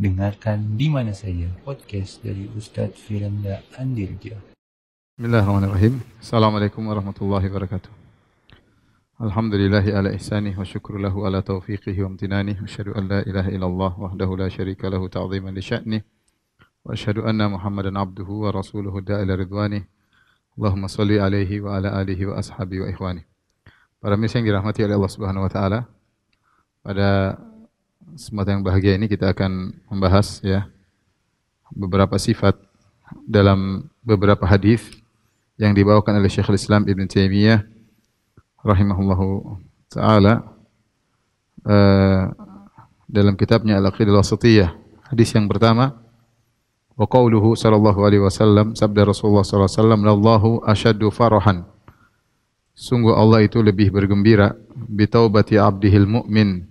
Dengarkan di mana saja podcast dari Ustadz Firanda Andirja. Bismillahirrahmanirrahim. Assalamualaikum warahmatullahi wabarakatuh. Alhamdulillahi ala ihsanih wa syukru lahu ala taufiqihi wa amtinanih. Wa syahadu an la ilaha illallah wahdahu la syarika lahu ta'ziman li sya'nih. Wa syahadu anna Muhammadan abduhu wa rasuluhu da'ila ridwanih. Allahumma salli alaihi wa ala alihi wa ashabi wa ikhwani. Para mirsa yang dirahmati oleh Allah Subhanahu wa taala. Pada kesempatan yang bahagia ini kita akan membahas ya. Beberapa sifat dalam beberapa hadis yang dibawakan oleh Syekhul Islam Ibn Taimiyah rahimahullahu taala uh, dalam kitabnya Al-Aqidah Wasatiyah. Hadis yang pertama wa qauluhu sallallahu alaihi wasallam sabda Rasulullah sallallahu alaihi wasallam lallahu asyaddu farahan Sungguh Allah itu lebih bergembira bi taubati abdihil mu'min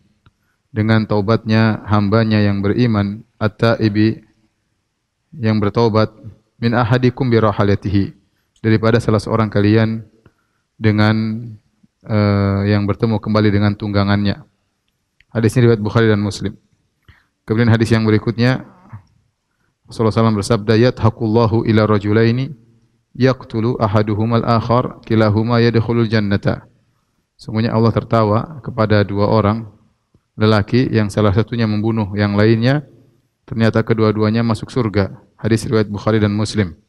dengan taubatnya hambanya yang beriman at-taibi yang bertaubat min ahadikum bi rahalatihi daripada salah seorang kalian dengan uh, yang bertemu kembali dengan tunggangannya. Hadis ini riwayat Bukhari dan Muslim. Kemudian hadis yang berikutnya Rasulullah SAW bersabda yadhaqullahu ila rajulaini yaqtulu ahaduhumal akhar kilahuma yadkhulul jannata. Sungguhnya Allah tertawa kepada dua orang lelaki yang salah satunya membunuh yang lainnya, ternyata kedua-duanya masuk surga. Hadis riwayat Bukhari dan Muslim.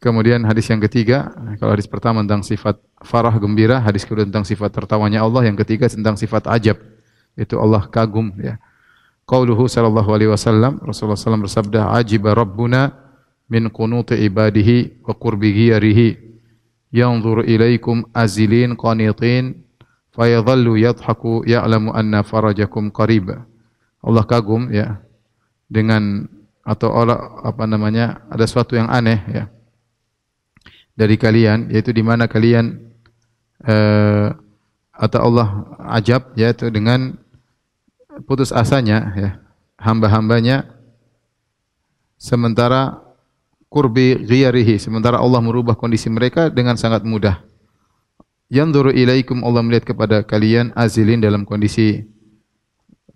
Kemudian hadis yang ketiga, kalau hadis pertama tentang sifat farah gembira, hadis kedua tentang sifat tertawanya Allah, yang ketiga tentang sifat ajab, itu Allah kagum ya. Qauluhu sallallahu alaihi wasallam, Rasulullah SAW bersabda, "Ajiba rabbuna min qunuti ibadihi wa qurbi ghiyarihi yanzur ilaikum azilin qanitin fayadhallu yadhaku ya'lamu anna farajakum qarib. Allah kagum ya dengan atau orang apa namanya ada sesuatu yang aneh ya dari kalian yaitu di mana kalian uh, atau Allah ajab yaitu dengan putus asanya ya hamba-hambanya sementara kurbi ghiyarihi sementara Allah merubah kondisi mereka dengan sangat mudah yanzuru ilaikum Allah melihat kepada kalian azilin dalam kondisi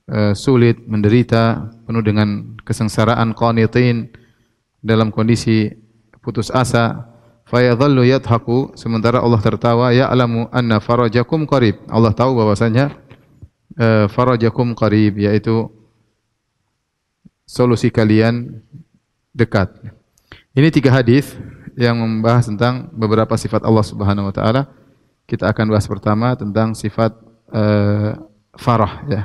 uh, sulit, menderita, penuh dengan kesengsaraan, qanitin dalam kondisi putus asa. Fayadhallu yadhaku sementara Allah tertawa ya'lamu anna farajakum qarib. Allah tahu bahwasanya uh, farajakum qarib yaitu solusi kalian dekat. Ini tiga hadis yang membahas tentang beberapa sifat Allah Subhanahu wa taala kita akan bahas pertama tentang sifat uh, farah ya.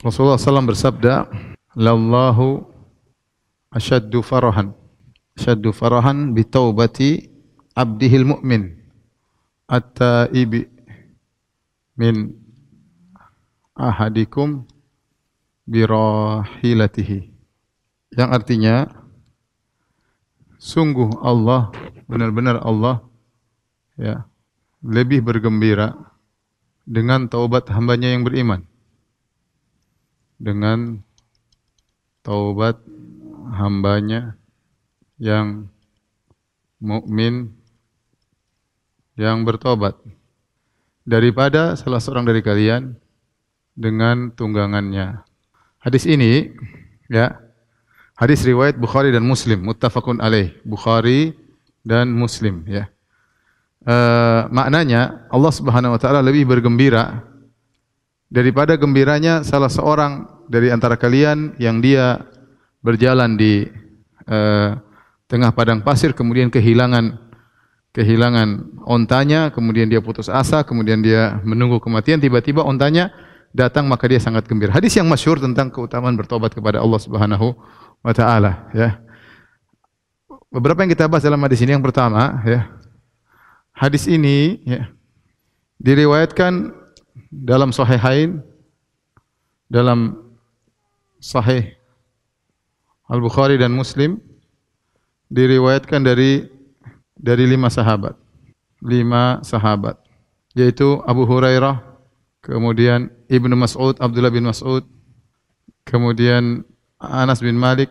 Rasulullah SAW bersabda, "Lallahu asyaddu farahan." Asyaddu farahan bi taubati abdihil mu'min at-taibi min ahadikum birahilatihi. Yang artinya sungguh Allah benar-benar Allah ya lebih bergembira dengan taubat hambanya yang beriman. Dengan taubat hambanya yang mukmin yang bertobat daripada salah seorang dari kalian dengan tunggangannya. Hadis ini ya hadis riwayat Bukhari dan Muslim muttafaqun alaih Bukhari dan Muslim ya uh, maknanya Allah Subhanahu wa taala lebih bergembira daripada gembiranya salah seorang dari antara kalian yang dia berjalan di uh, tengah padang pasir kemudian kehilangan kehilangan ontanya, kemudian dia putus asa, kemudian dia menunggu kematian, tiba-tiba ontanya datang maka dia sangat gembira. Hadis yang masyhur tentang keutamaan bertobat kepada Allah Subhanahu wa taala ya. Beberapa yang kita bahas dalam hadis ini yang pertama ya, Hadis ini ya, diriwayatkan dalam Sahihain dalam Sahih Al-Bukhari dan Muslim diriwayatkan dari dari lima sahabat. Lima sahabat yaitu Abu Hurairah, kemudian Ibnu Mas'ud, Abdullah bin Mas'ud, kemudian Anas bin Malik,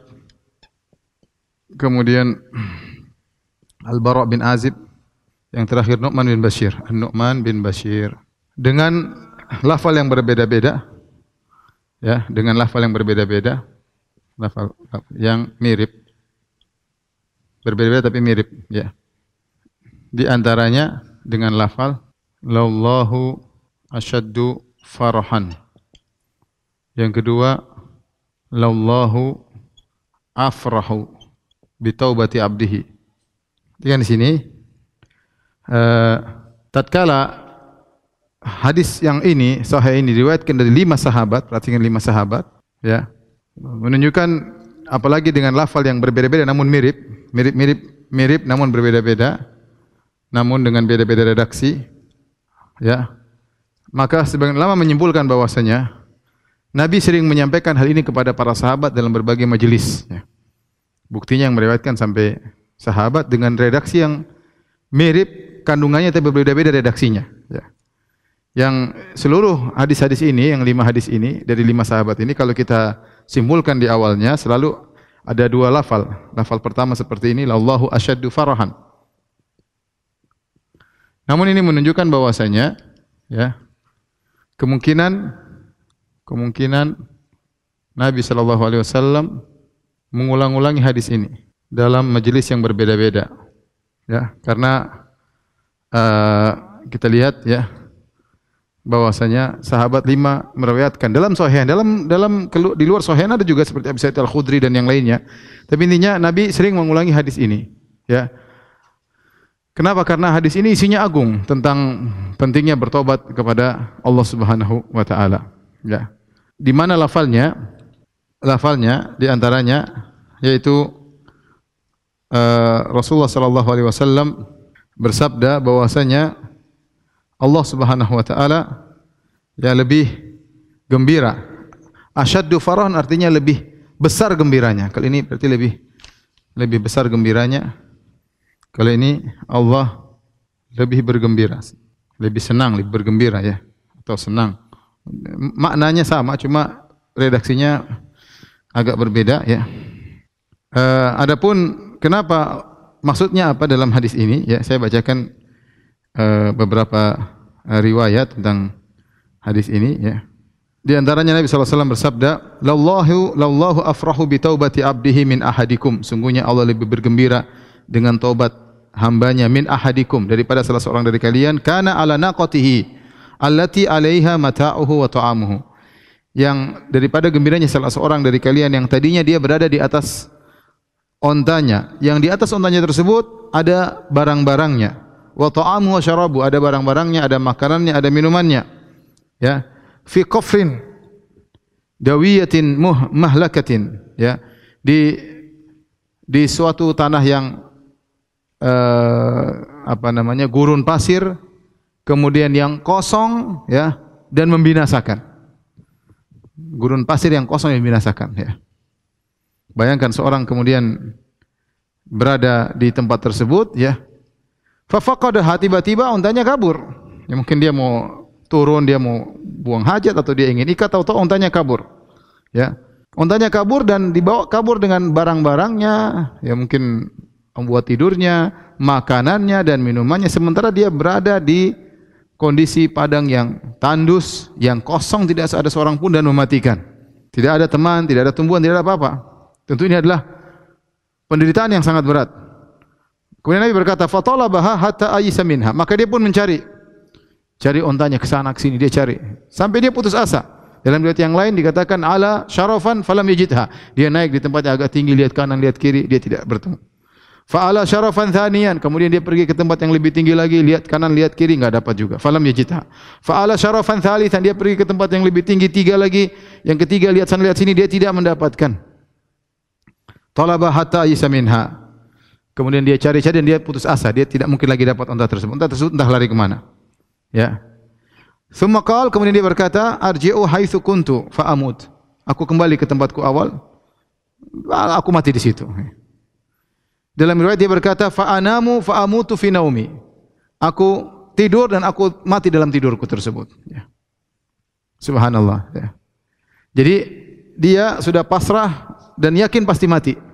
kemudian Al-Bara bin Azib, yang terakhir Nu'man bin Bashir, Nu'man bin Bashir. Dengan lafal yang berbeda-beda, ya dengan lafal yang berbeda-beda, lafal, yang mirip, berbeda-beda tapi mirip, ya. Di antaranya dengan lafal lallahu asyaddu farahan. Yang kedua lallahu afrahu bi taubati abdihi. Kan di sini uh, tatkala hadis yang ini sahih ini diriwayatkan dari lima sahabat, perhatikan lima sahabat, ya. Menunjukkan apalagi dengan lafal yang berbeda-beda namun mirip, mirip-mirip mirip namun berbeda-beda, namun dengan beda-beda redaksi, ya. Maka sebagian lama menyimpulkan bahwasanya Nabi sering menyampaikan hal ini kepada para sahabat dalam berbagai majelis. Ya. Buktinya yang meriwayatkan sampai sahabat dengan redaksi yang mirip kandungannya tapi berbeda-beda redaksinya. Ya yang seluruh hadis-hadis ini, yang lima hadis ini dari lima sahabat ini, kalau kita simpulkan di awalnya selalu ada dua lafal. Lafal pertama seperti ini, Allahu asyaddu farahan. Namun ini menunjukkan bahwasanya ya kemungkinan kemungkinan Nabi Wasallam mengulang-ulangi hadis ini dalam majelis yang berbeda-beda, ya karena uh, kita lihat ya bahwasanya sahabat lima meriwayatkan dalam sahih dalam dalam di luar sahih ada juga seperti Abu Sa'id Al-Khudri dan yang lainnya. Tapi intinya Nabi sering mengulangi hadis ini, ya. Kenapa? Karena hadis ini isinya agung tentang pentingnya bertobat kepada Allah Subhanahu wa taala, ya. Di mana lafalnya? Lafalnya di antaranya yaitu uh, Rasulullah sallallahu alaihi wasallam bersabda bahwasanya Allah Subhanahu wa taala ya lebih gembira. Asyaddu farahan artinya lebih besar gembiranya. Kali ini berarti lebih lebih besar gembiranya. Kali ini Allah lebih bergembira, lebih senang, lebih bergembira ya atau senang. Maknanya sama cuma redaksinya agak berbeda ya. Uh, adapun kenapa maksudnya apa dalam hadis ini ya saya bacakan uh, beberapa uh, riwayat tentang hadis ini ya. Di antaranya Nabi SAW bersabda, "Lallahu lallahu afrahu bi taubati abdihi min ahadikum." Sungguhnya Allah lebih bergembira dengan taubat hambanya min ahadikum daripada salah seorang dari kalian kana ala naqatihi allati 'alaiha mata'uhu wa ta'amuhu. Yang daripada gembiranya salah seorang dari kalian yang tadinya dia berada di atas ontanya, yang di atas ontanya tersebut ada barang-barangnya wa ta'amu wa syarabu, ada barang-barangnya, ada makanannya, ada minumannya. Ya. Fi qafrin dawiyatin muh, mahlakatin, ya. Di di suatu tanah yang uh, apa namanya? gurun pasir, kemudian yang kosong, ya, dan membinasakan. Gurun pasir yang kosong yang membinasakan, ya. Bayangkan seorang kemudian berada di tempat tersebut, ya, Fafaqadaha tiba-tiba untanya kabur. Ya mungkin dia mau turun, dia mau buang hajat atau dia ingin ikat atau untanya kabur. Ya. Untanya kabur dan dibawa kabur dengan barang-barangnya, ya mungkin membuat tidurnya, makanannya dan minumannya sementara dia berada di kondisi padang yang tandus, yang kosong tidak ada seorang pun dan mematikan. Tidak ada teman, tidak ada tumbuhan, tidak ada apa-apa. Tentu ini adalah penderitaan yang sangat berat. Kemudian Nabi berkata, "Fatalabaha hatta ayisa minha." Maka dia pun mencari. Cari ontanya ke sana ke sini dia cari sampai dia putus asa. Dalam riwayat yang lain dikatakan ala syarafan falam yajidha. Dia naik di tempat yang agak tinggi lihat kanan lihat kiri dia tidak bertemu. Fa'ala syarafan thaniyan. Kemudian dia pergi ke tempat yang lebih tinggi lagi, lihat kanan, lihat kiri, enggak dapat juga. Falam yajidha. Fa'ala syarafan thalithan. Dia pergi ke tempat yang lebih tinggi, tiga lagi. Yang ketiga, lihat sana, lihat sini, dia tidak mendapatkan. Talaba hatta ayisa minha. Kemudian dia cari-cari dan dia putus asa, dia tidak mungkin lagi dapat unta tersebut. Unta tersebut entah lari ke mana. Ya. Thumma qal, kemudian dia berkata, arji'u haitsu kuntu fa amut. Aku kembali ke tempatku awal. Aku mati di situ. Dalam riwayat dia berkata, fa anamu fa amutu fi naumi. Aku tidur dan aku mati dalam tidurku tersebut. Ya. Subhanallah. Ya. Jadi dia sudah pasrah dan yakin pasti mati.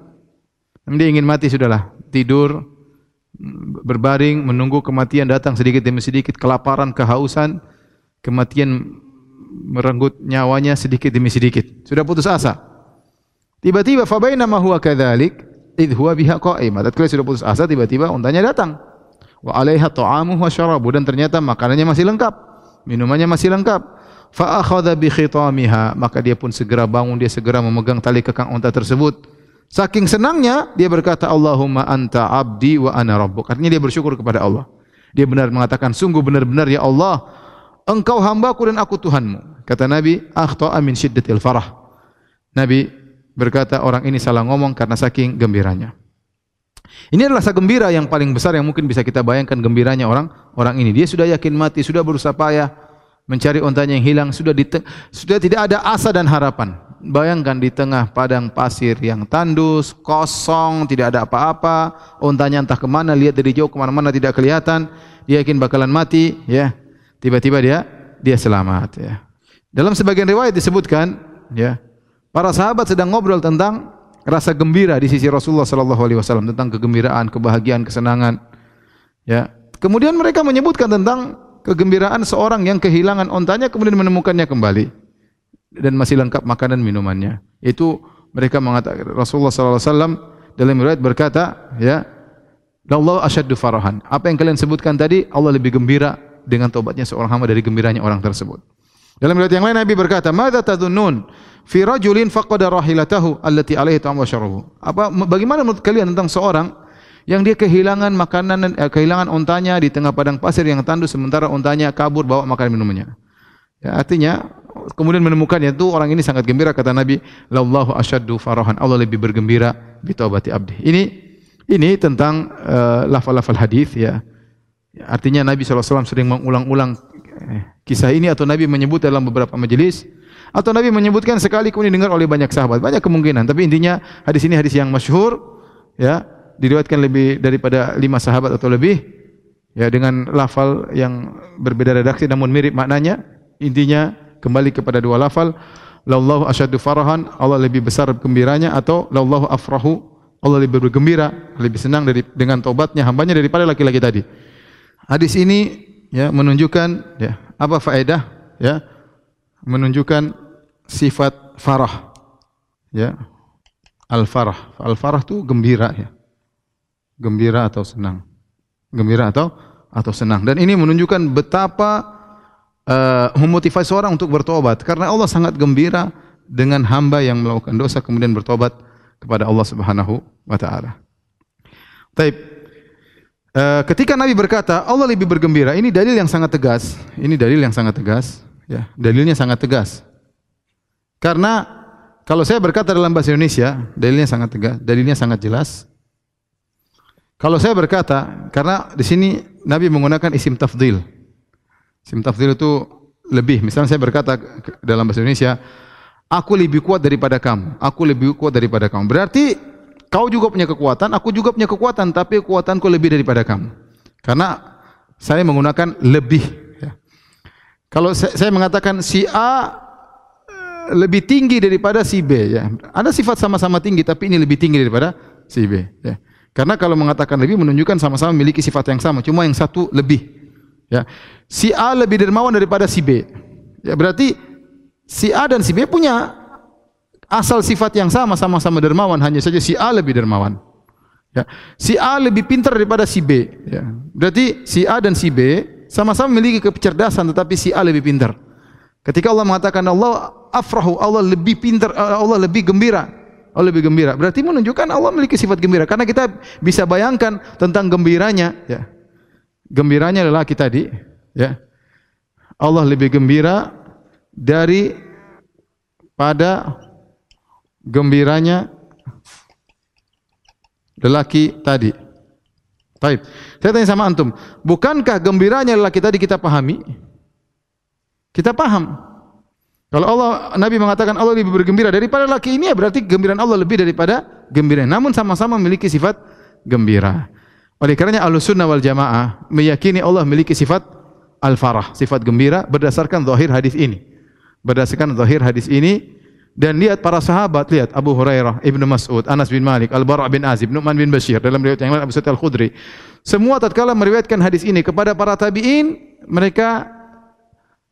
Dia ingin mati sudahlah tidur, berbaring, menunggu kematian datang sedikit demi sedikit, kelaparan, kehausan, kematian merenggut nyawanya sedikit demi sedikit. Sudah putus asa. Tiba-tiba fabainama huwa kadzalik id huwa biha qa'imah. Tatkala sudah putus asa tiba-tiba untanya datang. Wa 'alaiha ta'amuhu wa syarabu dan ternyata makanannya masih lengkap, minumannya masih lengkap. Fa akhadha bi khitamiha, maka dia pun segera bangun, dia segera memegang tali kekang unta tersebut. Saking senangnya dia berkata Allahumma anta abdi wa ana rabbuk. Artinya dia bersyukur kepada Allah. Dia benar mengatakan sungguh benar-benar ya Allah engkau hambaku dan aku Tuhanmu. Kata Nabi, akhta'a min syiddatil farah. Nabi berkata orang ini salah ngomong karena saking gembiranya. Ini adalah rasa gembira yang paling besar yang mungkin bisa kita bayangkan gembiranya orang orang ini. Dia sudah yakin mati, sudah berusaha payah mencari untanya yang hilang, sudah sudah tidak ada asa dan harapan. Bayangkan di tengah padang pasir yang tandus, kosong, tidak ada apa-apa, untanya entah ke mana, lihat dari jauh ke mana-mana tidak kelihatan, dia yakin bakalan mati, ya. Tiba-tiba dia dia selamat, ya. Dalam sebagian riwayat disebutkan, ya, para sahabat sedang ngobrol tentang rasa gembira di sisi Rasulullah sallallahu alaihi wasallam tentang kegembiraan, kebahagiaan, kesenangan. Ya. Kemudian mereka menyebutkan tentang kegembiraan seorang yang kehilangan ontanya kemudian menemukannya kembali dan masih lengkap makanan minumannya. Itu mereka mengatakan Rasulullah wasallam dalam riwayat berkata, ya, Allah asyaddu farahan. Apa yang kalian sebutkan tadi, Allah lebih gembira dengan tobatnya seorang hamba dari gembiranya orang tersebut. Dalam riwayat yang lain Nabi berkata, "Madza tadhunnun fi rajulin faqada rahilatahu allati alaihi ta'am wa syarabu?" Apa bagaimana menurut kalian tentang seorang yang dia kehilangan makanan eh, kehilangan untanya di tengah padang pasir yang tandus sementara untanya kabur bawa makanan minumannya. Ya, artinya kemudian menemukannya itu orang ini sangat gembira kata Nabi, "Lallahu asyaddu farahan." Allah lebih bergembira bi taubati abdi. Ini ini tentang uh, lafal-lafal hadis ya. Artinya Nabi SAW sering mengulang-ulang Eh, kisah ini atau Nabi menyebut dalam beberapa majelis atau Nabi menyebutkan sekali kemudian dengar oleh banyak sahabat. Banyak kemungkinan, tapi intinya hadis ini hadis yang masyhur ya, diriwayatkan lebih daripada lima sahabat atau lebih ya dengan lafal yang berbeda redaksi namun mirip maknanya. Intinya kembali kepada dua lafal. Lallahu asyaddu farahan, Allah lebih besar gembiranya atau lallahu afrahu, Allah lebih bergembira, lebih senang dari dengan tobatnya hambanya daripada laki-laki tadi. Hadis ini ya menunjukkan ya apa faedah ya menunjukkan sifat farah ya al farah al farah itu gembira ya gembira atau senang gembira atau atau senang dan ini menunjukkan betapa uh, memotivasi seorang untuk bertobat karena Allah sangat gembira dengan hamba yang melakukan dosa kemudian bertobat kepada Allah Subhanahu wa taala. Taib Eh, ketika Nabi berkata Allah lebih bergembira, ini dalil yang sangat tegas. Ini dalil yang sangat tegas. Ya, dalilnya sangat tegas. Karena kalau saya berkata dalam bahasa Indonesia, dalilnya sangat tegas, dalilnya sangat jelas. Kalau saya berkata, karena di sini Nabi menggunakan isim tafdil. Isim tafdil itu lebih. Misalnya saya berkata dalam bahasa Indonesia, aku lebih kuat daripada kamu. Aku lebih kuat daripada kamu. Berarti Kau juga punya kekuatan, aku juga punya kekuatan, tapi kekuatanku lebih daripada kamu. Karena saya menggunakan lebih. Ya. Kalau saya, saya mengatakan si A eh, lebih tinggi daripada si B, ya. ada sifat sama-sama tinggi, tapi ini lebih tinggi daripada si B. Ya. Karena kalau mengatakan lebih menunjukkan sama-sama memiliki sifat yang sama, cuma yang satu lebih. Ya. Si A lebih dermawan daripada si B. Ya, berarti si A dan si B punya asal sifat yang sama sama-sama dermawan. Hanya saja si A lebih dermawan. Ya. Si A lebih pintar daripada si B. Ya. Berarti si A dan si B sama-sama memiliki kecerdasan tetapi si A lebih pintar. Ketika Allah mengatakan Allah afrahu Allah lebih pintar eh, Allah lebih gembira. Allah lebih gembira. Berarti menunjukkan Allah memiliki sifat gembira. Karena kita bisa bayangkan tentang gembiranya. Ya gembiranya lelaki tadi ya Allah lebih gembira dari pada gembiranya lelaki tadi. Baik. Saya tanya sama antum, bukankah gembiranya lelaki tadi kita pahami? Kita paham. Kalau Allah Nabi mengatakan Allah lebih bergembira daripada lelaki ini ya berarti gembiraan Allah lebih daripada gembira. Namun sama-sama memiliki sifat gembira. Oleh karenanya Ahlussunnah wal Jamaah meyakini Allah memiliki sifat al-farah, sifat gembira berdasarkan zahir hadis ini. Berdasarkan zahir hadis ini dan lihat para sahabat, lihat Abu Hurairah, Ibnu Mas'ud, Anas bin Malik, Al-Bara' bin Azib, Nu'man bin Bashir dalam riwayat yang lain Abu Sa'id Al-Khudri. Semua tatkala meriwayatkan hadis ini kepada para tabi'in, mereka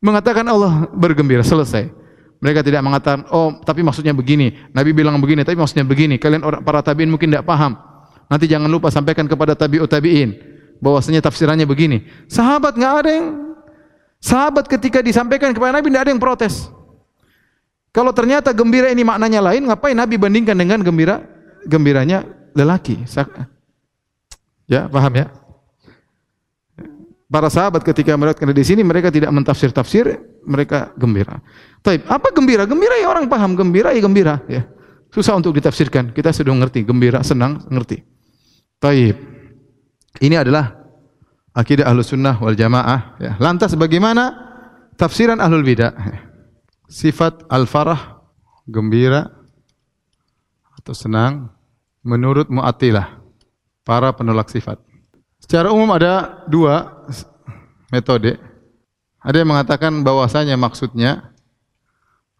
mengatakan Allah bergembira, selesai. Mereka tidak mengatakan, oh tapi maksudnya begini. Nabi bilang begini, tapi maksudnya begini. Kalian orang para tabiin mungkin tidak paham. Nanti jangan lupa sampaikan kepada tabiut tabiin bahwasanya tafsirannya begini. Sahabat nggak ada yang sahabat ketika disampaikan kepada Nabi tidak ada yang protes. Kalau ternyata gembira ini maknanya lain, ngapain Nabi bandingkan dengan gembira gembiranya lelaki? Ya, paham ya? Para sahabat ketika melihat di sini mereka tidak mentafsir-tafsir, mereka gembira. Taib, apa gembira? Gembira ya orang paham, gembira ya gembira, ya. Susah untuk ditafsirkan. Kita sudah ngerti, gembira, senang, ngerti. Taib. Ini adalah akidah Ahlus Sunnah wal Jamaah, ya. Lantas bagaimana tafsiran Ahlul Bidah? sifat al-farah, gembira atau senang menurut Mu'attilah, para penolak sifat. Secara umum ada dua metode. Ada yang mengatakan bahwasanya maksudnya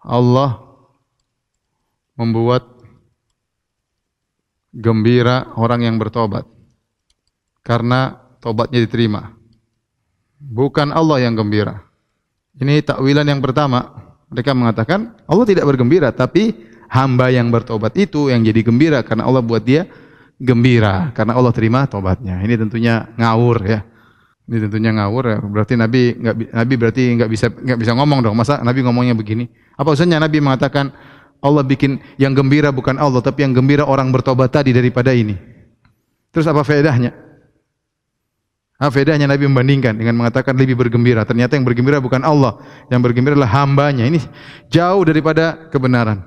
Allah membuat gembira orang yang bertobat karena tobatnya diterima. Bukan Allah yang gembira. Ini takwilan yang pertama. Mereka mengatakan Allah tidak bergembira, tapi hamba yang bertobat itu yang jadi gembira karena Allah buat dia gembira karena Allah terima tobatnya. Ini tentunya ngawur ya. Ini tentunya ngawur ya. Berarti Nabi nggak Nabi berarti nggak bisa nggak bisa ngomong dong. Masa Nabi ngomongnya begini? Apa usahanya Nabi mengatakan Allah bikin yang gembira bukan Allah, tapi yang gembira orang bertobat tadi daripada ini. Terus apa faedahnya? Apa bedanya Nabi membandingkan dengan mengatakan lebih bergembira. Ternyata yang bergembira bukan Allah, yang bergembira adalah hambanya. Ini jauh daripada kebenaran.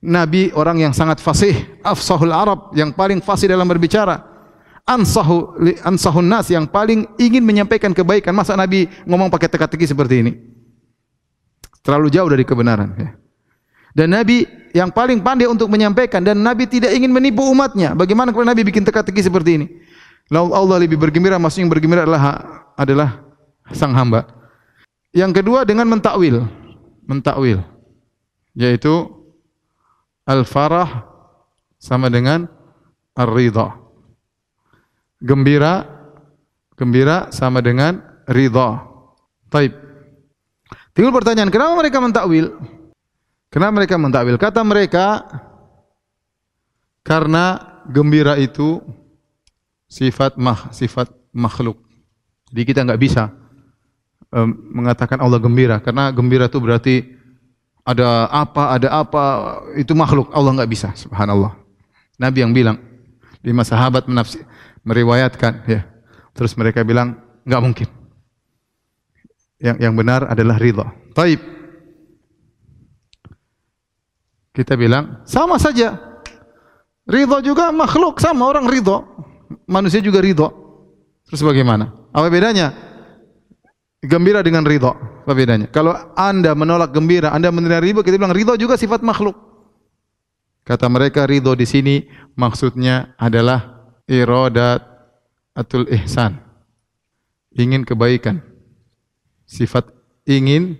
Nabi orang yang sangat fasih, afsahul Arab, yang paling fasih dalam berbicara. Ansahu ansahun nas yang paling ingin menyampaikan kebaikan. Masa Nabi ngomong pakai teka-teki seperti ini? Terlalu jauh dari kebenaran. Ya. Dan Nabi yang paling pandai untuk menyampaikan dan Nabi tidak ingin menipu umatnya. Bagaimana kalau Nabi bikin teka-teki seperti ini? Lalu Allah lebih bergembira, maksudnya yang bergembira adalah adalah sang hamba. Yang kedua dengan mentakwil, mentakwil, yaitu al-farah sama dengan ar-ridha. Gembira, gembira sama dengan ridha. Taib. Timbul pertanyaan, kenapa mereka mentakwil? Kenapa mereka mentakwil? Kata mereka, karena gembira itu sifat mah sifat makhluk. Jadi kita nggak bisa um, mengatakan Allah gembira karena gembira itu berarti ada apa, ada apa itu makhluk. Allah nggak bisa, subhanallah. Nabi yang bilang lima sahabat menafsir meriwayatkan ya. Terus mereka bilang nggak mungkin. Yang yang benar adalah ridha. Taib. Kita bilang sama saja. Ridha juga makhluk sama orang ridha manusia juga ridho. Terus bagaimana? Apa bedanya? Gembira dengan ridho. Apa bedanya? Kalau anda menolak gembira, anda menerima ridho, kita bilang ridho juga sifat makhluk. Kata mereka ridho di sini maksudnya adalah iradat atul ihsan. Ingin kebaikan. Sifat ingin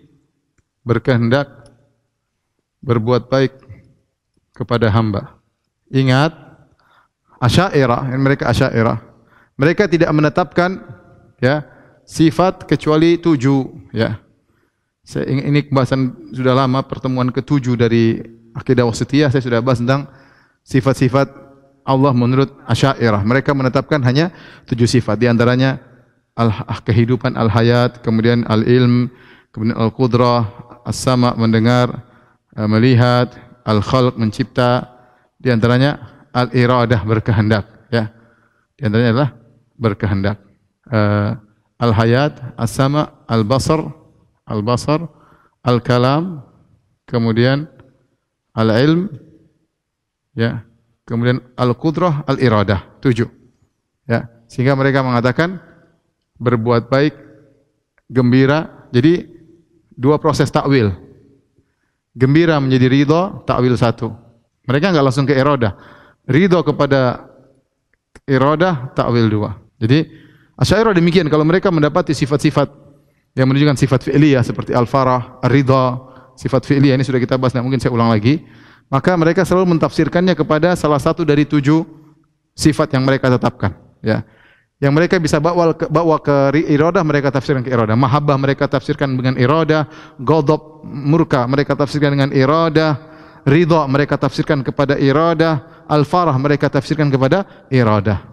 berkehendak berbuat baik kepada hamba. Ingat Asy'ariyah, mereka Asy'ariyah. Mereka tidak menetapkan ya sifat kecuali tujuh ya. Saya ini pembahasan sudah lama pertemuan ketujuh dari akidah wasitiyah saya sudah bahas tentang sifat-sifat Allah menurut Asy'ariyah. Mereka menetapkan hanya tujuh sifat di antaranya al kehidupan al-hayat, kemudian al-ilm, kemudian al-qudrah, as-sama mendengar, melihat, al-khalq mencipta, di antaranya al-iradah berkehendak ya. Di antaranya adalah berkehendak. Uh, al-hayat, as-sama, al-basar, al-basar, al-kalam, kemudian al-ilm ya. Kemudian al-qudrah, al-iradah. Tujuh. Ya. Sehingga mereka mengatakan berbuat baik, gembira. Jadi dua proses takwil. Gembira menjadi ridho, takwil satu. Mereka enggak langsung ke iradah ridho kepada iradah takwil dua. Jadi Asy'ariyah demikian kalau mereka mendapati sifat-sifat yang menunjukkan sifat fi'liyah seperti al-farah, ar-ridha, sifat fi'liyah ini sudah kita bahas, nah mungkin saya ulang lagi. Maka mereka selalu mentafsirkannya kepada salah satu dari tujuh sifat yang mereka tetapkan, ya. Yang mereka bisa bawa ke, bawa ke iradah mereka tafsirkan ke iradah. Mahabbah mereka tafsirkan dengan iradah. Ghadab murka mereka tafsirkan dengan iradah. Ridha mereka tafsirkan kepada iradah. Al-farah mereka tafsirkan kepada iradah.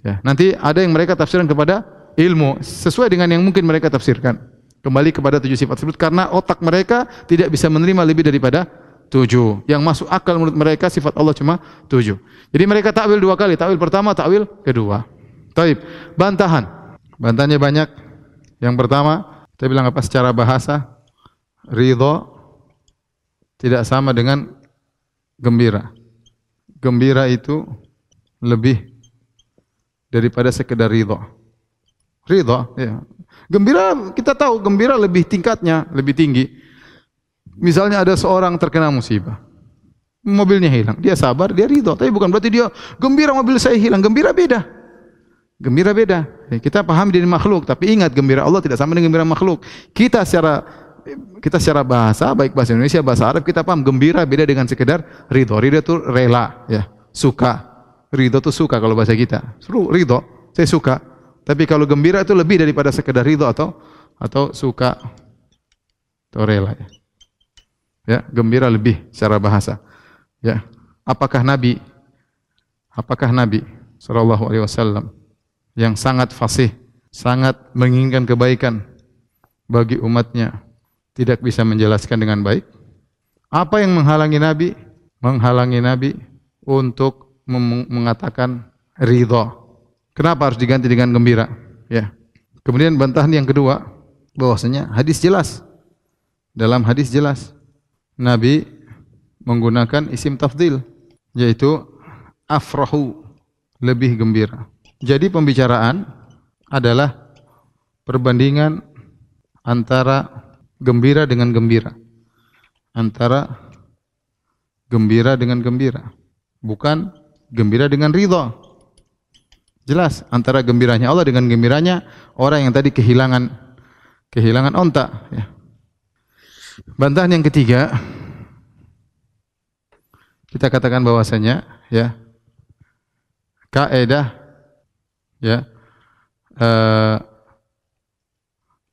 Ya, nanti ada yang mereka tafsirkan kepada ilmu sesuai dengan yang mungkin mereka tafsirkan. Kembali kepada tujuh sifat tersebut karena otak mereka tidak bisa menerima lebih daripada tujuh. Yang masuk akal menurut mereka sifat Allah cuma tujuh. Jadi mereka takwil dua kali. Takwil pertama, takwil kedua. Taib. Bantahan. Bantahannya banyak. Yang pertama, kita bilang apa secara bahasa? Ridho tidak sama dengan gembira. Gembira itu lebih daripada sekedar ridho. Ridho, ya. Gembira kita tahu gembira lebih tingkatnya, lebih tinggi. Misalnya ada seorang terkena musibah. Mobilnya hilang, dia sabar, dia ridho. Tapi bukan berarti dia gembira mobil saya hilang. Gembira beda. Gembira beda. Kita paham dari makhluk, tapi ingat gembira Allah tidak sama dengan gembira makhluk. Kita secara kita secara bahasa, baik bahasa Indonesia, bahasa Arab, kita paham gembira beda dengan sekedar ridho. Ridho itu rela, ya, suka. Ridho itu suka kalau bahasa kita. Seru, ridho, saya suka. Tapi kalau gembira itu lebih daripada sekedar ridho atau atau suka atau rela ya. Ya, gembira lebih secara bahasa. Ya. Apakah Nabi apakah Nabi sallallahu alaihi wasallam yang sangat fasih, sangat menginginkan kebaikan bagi umatnya, tidak bisa menjelaskan dengan baik? Apa yang menghalangi Nabi? Menghalangi Nabi untuk mengatakan ridho. Kenapa harus diganti dengan gembira? Ya. Kemudian bantahan yang kedua, bahwasanya hadis jelas. Dalam hadis jelas, Nabi menggunakan isim tafdil, yaitu afrahu, lebih gembira. Jadi pembicaraan adalah perbandingan antara gembira dengan gembira. Antara gembira dengan gembira. Bukan gembira dengan ridha. Jelas antara gembiranya Allah dengan gembiranya orang yang tadi kehilangan kehilangan onta ya. Bantahan yang ketiga kita katakan bahwasanya ya kaidah ya uh,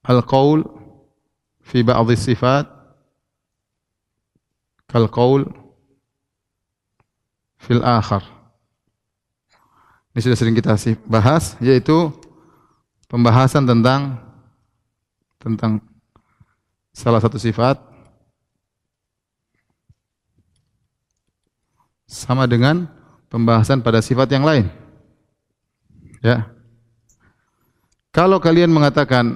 al-qaul fi ba'd sifat kal qaul fil akhar ini sudah sering kita bahas yaitu pembahasan tentang tentang salah satu sifat sama dengan pembahasan pada sifat yang lain. Ya. Kalau kalian mengatakan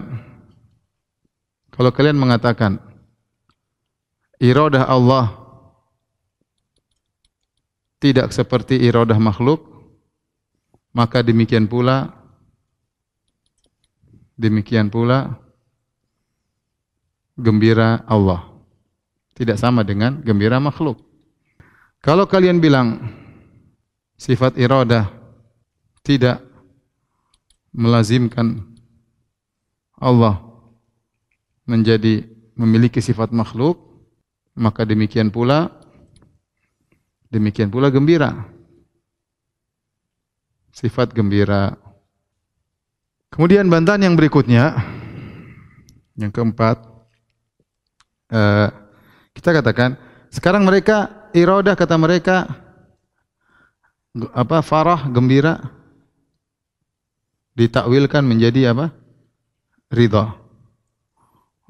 kalau kalian mengatakan iradah Allah tidak seperti iradah makhluk, maka demikian pula demikian pula gembira Allah tidak sama dengan gembira makhluk. Kalau kalian bilang sifat iradah tidak melazimkan Allah menjadi memiliki sifat makhluk, maka demikian pula demikian pula gembira. Sifat gembira. Kemudian bantahan yang berikutnya yang keempat uh, kita katakan sekarang mereka iradah kata mereka apa farah gembira ditakwilkan menjadi apa? Ridha.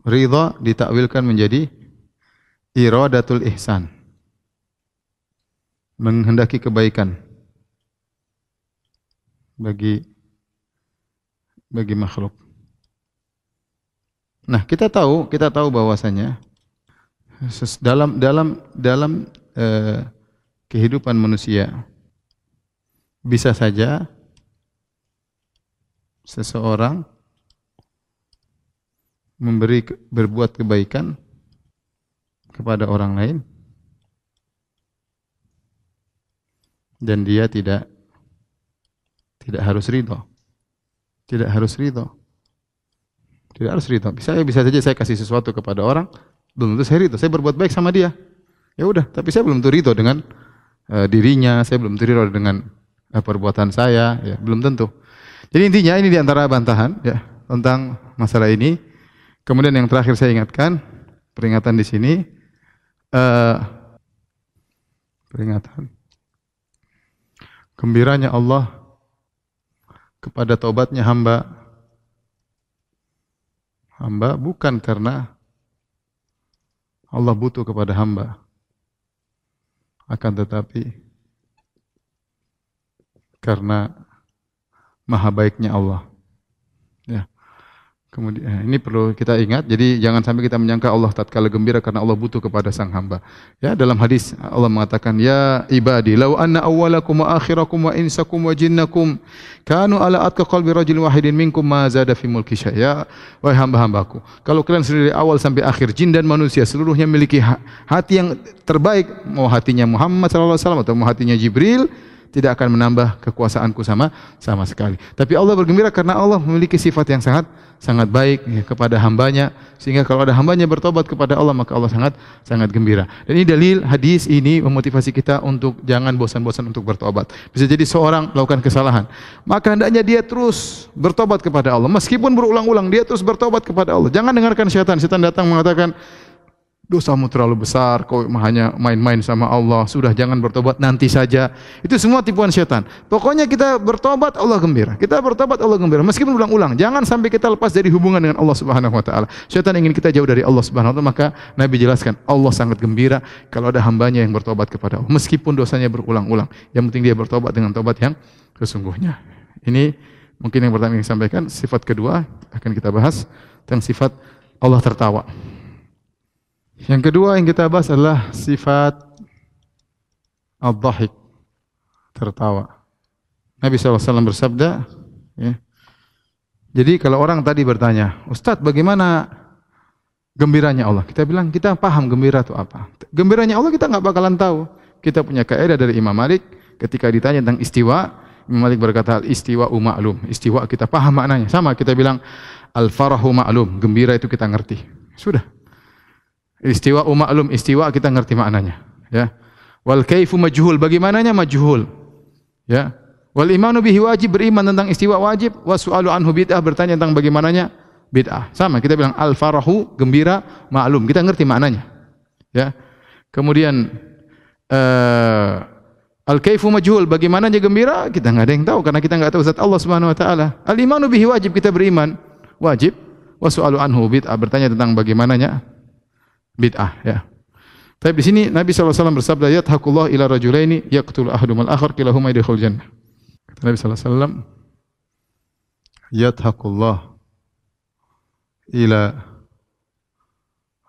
Ridha ditakwilkan menjadi iradatul ihsan. Menghendaki kebaikan bagi bagi makhluk. Nah, kita tahu, kita tahu bahwasanya dalam dalam dalam eh, kehidupan manusia bisa saja seseorang memberi berbuat kebaikan kepada orang lain dan dia tidak tidak harus ridho. Tidak harus ridho. Tidak harus ridho. Bisa bisa saja saya kasih sesuatu kepada orang, belum tentu saya ridho. Saya berbuat baik sama dia. Ya udah, tapi saya belum tentu ridho dengan uh, dirinya, saya belum tentu ridho dengan uh, perbuatan saya, ya belum tentu. Jadi intinya ini di antara bantahan ya tentang masalah ini. Kemudian yang terakhir saya ingatkan peringatan di sini uh, peringatan. Gembiranya Allah kepada taubatnya hamba. Hamba bukan karena Allah butuh kepada hamba. Akan tetapi karena maha baiknya Allah. Ya. Kemudian eh, ini perlu kita ingat. Jadi jangan sampai kita menyangka Allah tatkala gembira karena Allah butuh kepada sang hamba. Ya, dalam hadis Allah mengatakan, "Ya ibadi, law anna awwalakum wa akhirakum wa insakum wa jinnakum kanu ala atqa qalbi rajulin wahidin minkum ma zada fi mulki Ya, wahai hamba-hambaku, kalau kalian sendiri awal sampai akhir jin dan manusia seluruhnya memiliki hati yang terbaik, mau hatinya Muhammad sallallahu alaihi wasallam atau mau hatinya Jibril, tidak akan menambah kekuasaanku sama sama sekali. Tapi Allah bergembira karena Allah memiliki sifat yang sangat sangat baik ya, kepada hambanya sehingga kalau ada hambanya bertobat kepada Allah maka Allah sangat sangat gembira. Dan ini dalil hadis ini memotivasi kita untuk jangan bosan-bosan untuk bertobat. Bisa jadi seorang melakukan kesalahan, maka hendaknya dia terus bertobat kepada Allah meskipun berulang-ulang dia terus bertobat kepada Allah. Jangan dengarkan syaitan. Syaitan datang mengatakan dosamu terlalu besar, kau hanya main-main sama Allah, sudah jangan bertobat nanti saja. Itu semua tipuan setan. Pokoknya kita bertobat Allah gembira. Kita bertobat Allah gembira meskipun ulang-ulang. Jangan sampai kita lepas dari hubungan dengan Allah Subhanahu wa taala. Setan ingin kita jauh dari Allah Subhanahu wa taala, maka Nabi jelaskan Allah sangat gembira kalau ada hambanya yang bertobat kepada Allah meskipun dosanya berulang-ulang. Yang penting dia bertobat dengan tobat yang sesungguhnya. Ini mungkin yang pertama yang saya sampaikan, sifat kedua akan kita bahas tentang sifat Allah tertawa. Yang kedua yang kita bahas adalah sifat al-dhahik, tertawa. Nabi SAW bersabda, ya, jadi kalau orang tadi bertanya, Ustadz bagaimana gembiranya Allah? Kita bilang, kita paham gembira itu apa. Gembiranya Allah kita nggak bakalan tahu. Kita punya kaidah dari Imam Malik, ketika ditanya tentang istiwa, Imam Malik berkata, istiwa ma'lum. Istiwa kita paham maknanya. Sama kita bilang, al-farahu ma'lum. Gembira itu kita ngerti. Sudah. Istiwa maklum, istiwa kita ngerti maknanya, ya. Wal kaifu majhul, bagaimananya majhul. Ya. Wal imanu bihi wajib beriman tentang istiwa wajib, wa su'alu anhu bid'ah bertanya tentang bagaimananya bid'ah. Sama kita bilang al farahu gembira maklum, kita ngerti maknanya. Ya. Kemudian uh, al kaifu majhul, bagaimananya gembira kita nggak ada yang tahu karena kita nggak tahu zat Allah Subhanahu wa taala. Al imanu bihi wajib kita beriman, wajib. Wa su'alu anhu bid'ah bertanya tentang bagaimananya bid'ah ya. Tapi di sini Nabi SAW bersabda, "Yathakullah ila rajulaini yaqtul ahadumal akhar kilahuma yadkhul jannah." Kata Nabi SAW, "Yathakullah ila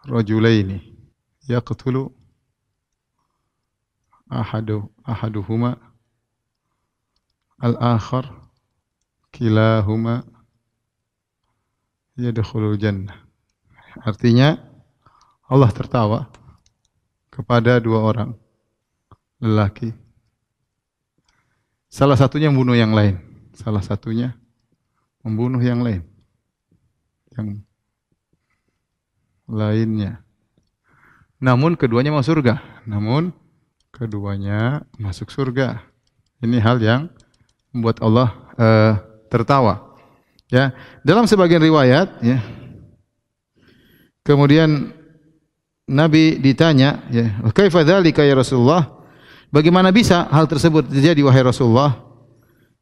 rajulaini yaqtulu ahadu ahaduhuma al-akhar kilahuma yadkhulul jannah." Artinya Allah tertawa kepada dua orang lelaki. Salah satunya membunuh yang lain. Salah satunya membunuh yang lain. Yang lainnya. Namun keduanya masuk surga. Namun keduanya masuk surga. Ini hal yang membuat Allah uh, tertawa. Ya, dalam sebagian riwayat ya. Kemudian Nabi ditanya, ya, "Kaifa dzalika ya Rasulullah?" Bagaimana bisa hal tersebut terjadi wahai Rasulullah?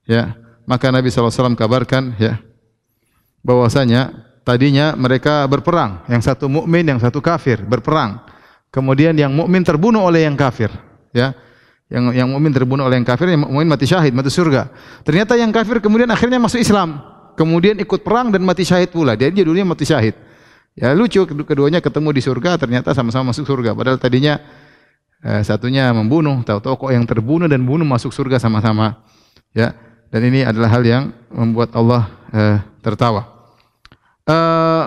Ya, maka Nabi SAW kabarkan ya bahwasanya tadinya mereka berperang, yang satu mukmin, yang satu kafir, berperang. Kemudian yang mukmin terbunuh oleh yang kafir, ya. Yang yang mukmin terbunuh oleh yang kafir, yang mukmin mati syahid, mati surga. Ternyata yang kafir kemudian akhirnya masuk Islam, kemudian ikut perang dan mati syahid pula. Dia dulunya mati syahid. Ya lucu keduanya ketemu di surga ternyata sama-sama masuk surga. Padahal tadinya eh, satunya membunuh, tahu-tahu kok yang terbunuh dan bunuh masuk surga sama-sama. Ya. Dan ini adalah hal yang membuat Allah eh, tertawa. Eh,